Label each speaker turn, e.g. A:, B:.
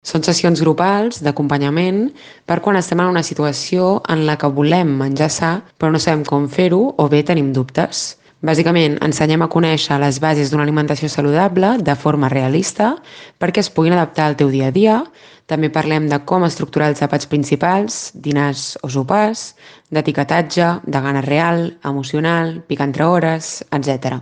A: Són sessions grupals d'acompanyament per quan estem en una situació en la que volem menjar sa però no sabem com fer-ho o bé tenim dubtes. Bàsicament, ensenyem a conèixer les bases d'una alimentació saludable de forma realista perquè es puguin adaptar al teu dia a dia. També parlem de com estructurar els àpats principals, dinars o sopars, d'etiquetatge, de gana real, emocional, pic entre hores, etc.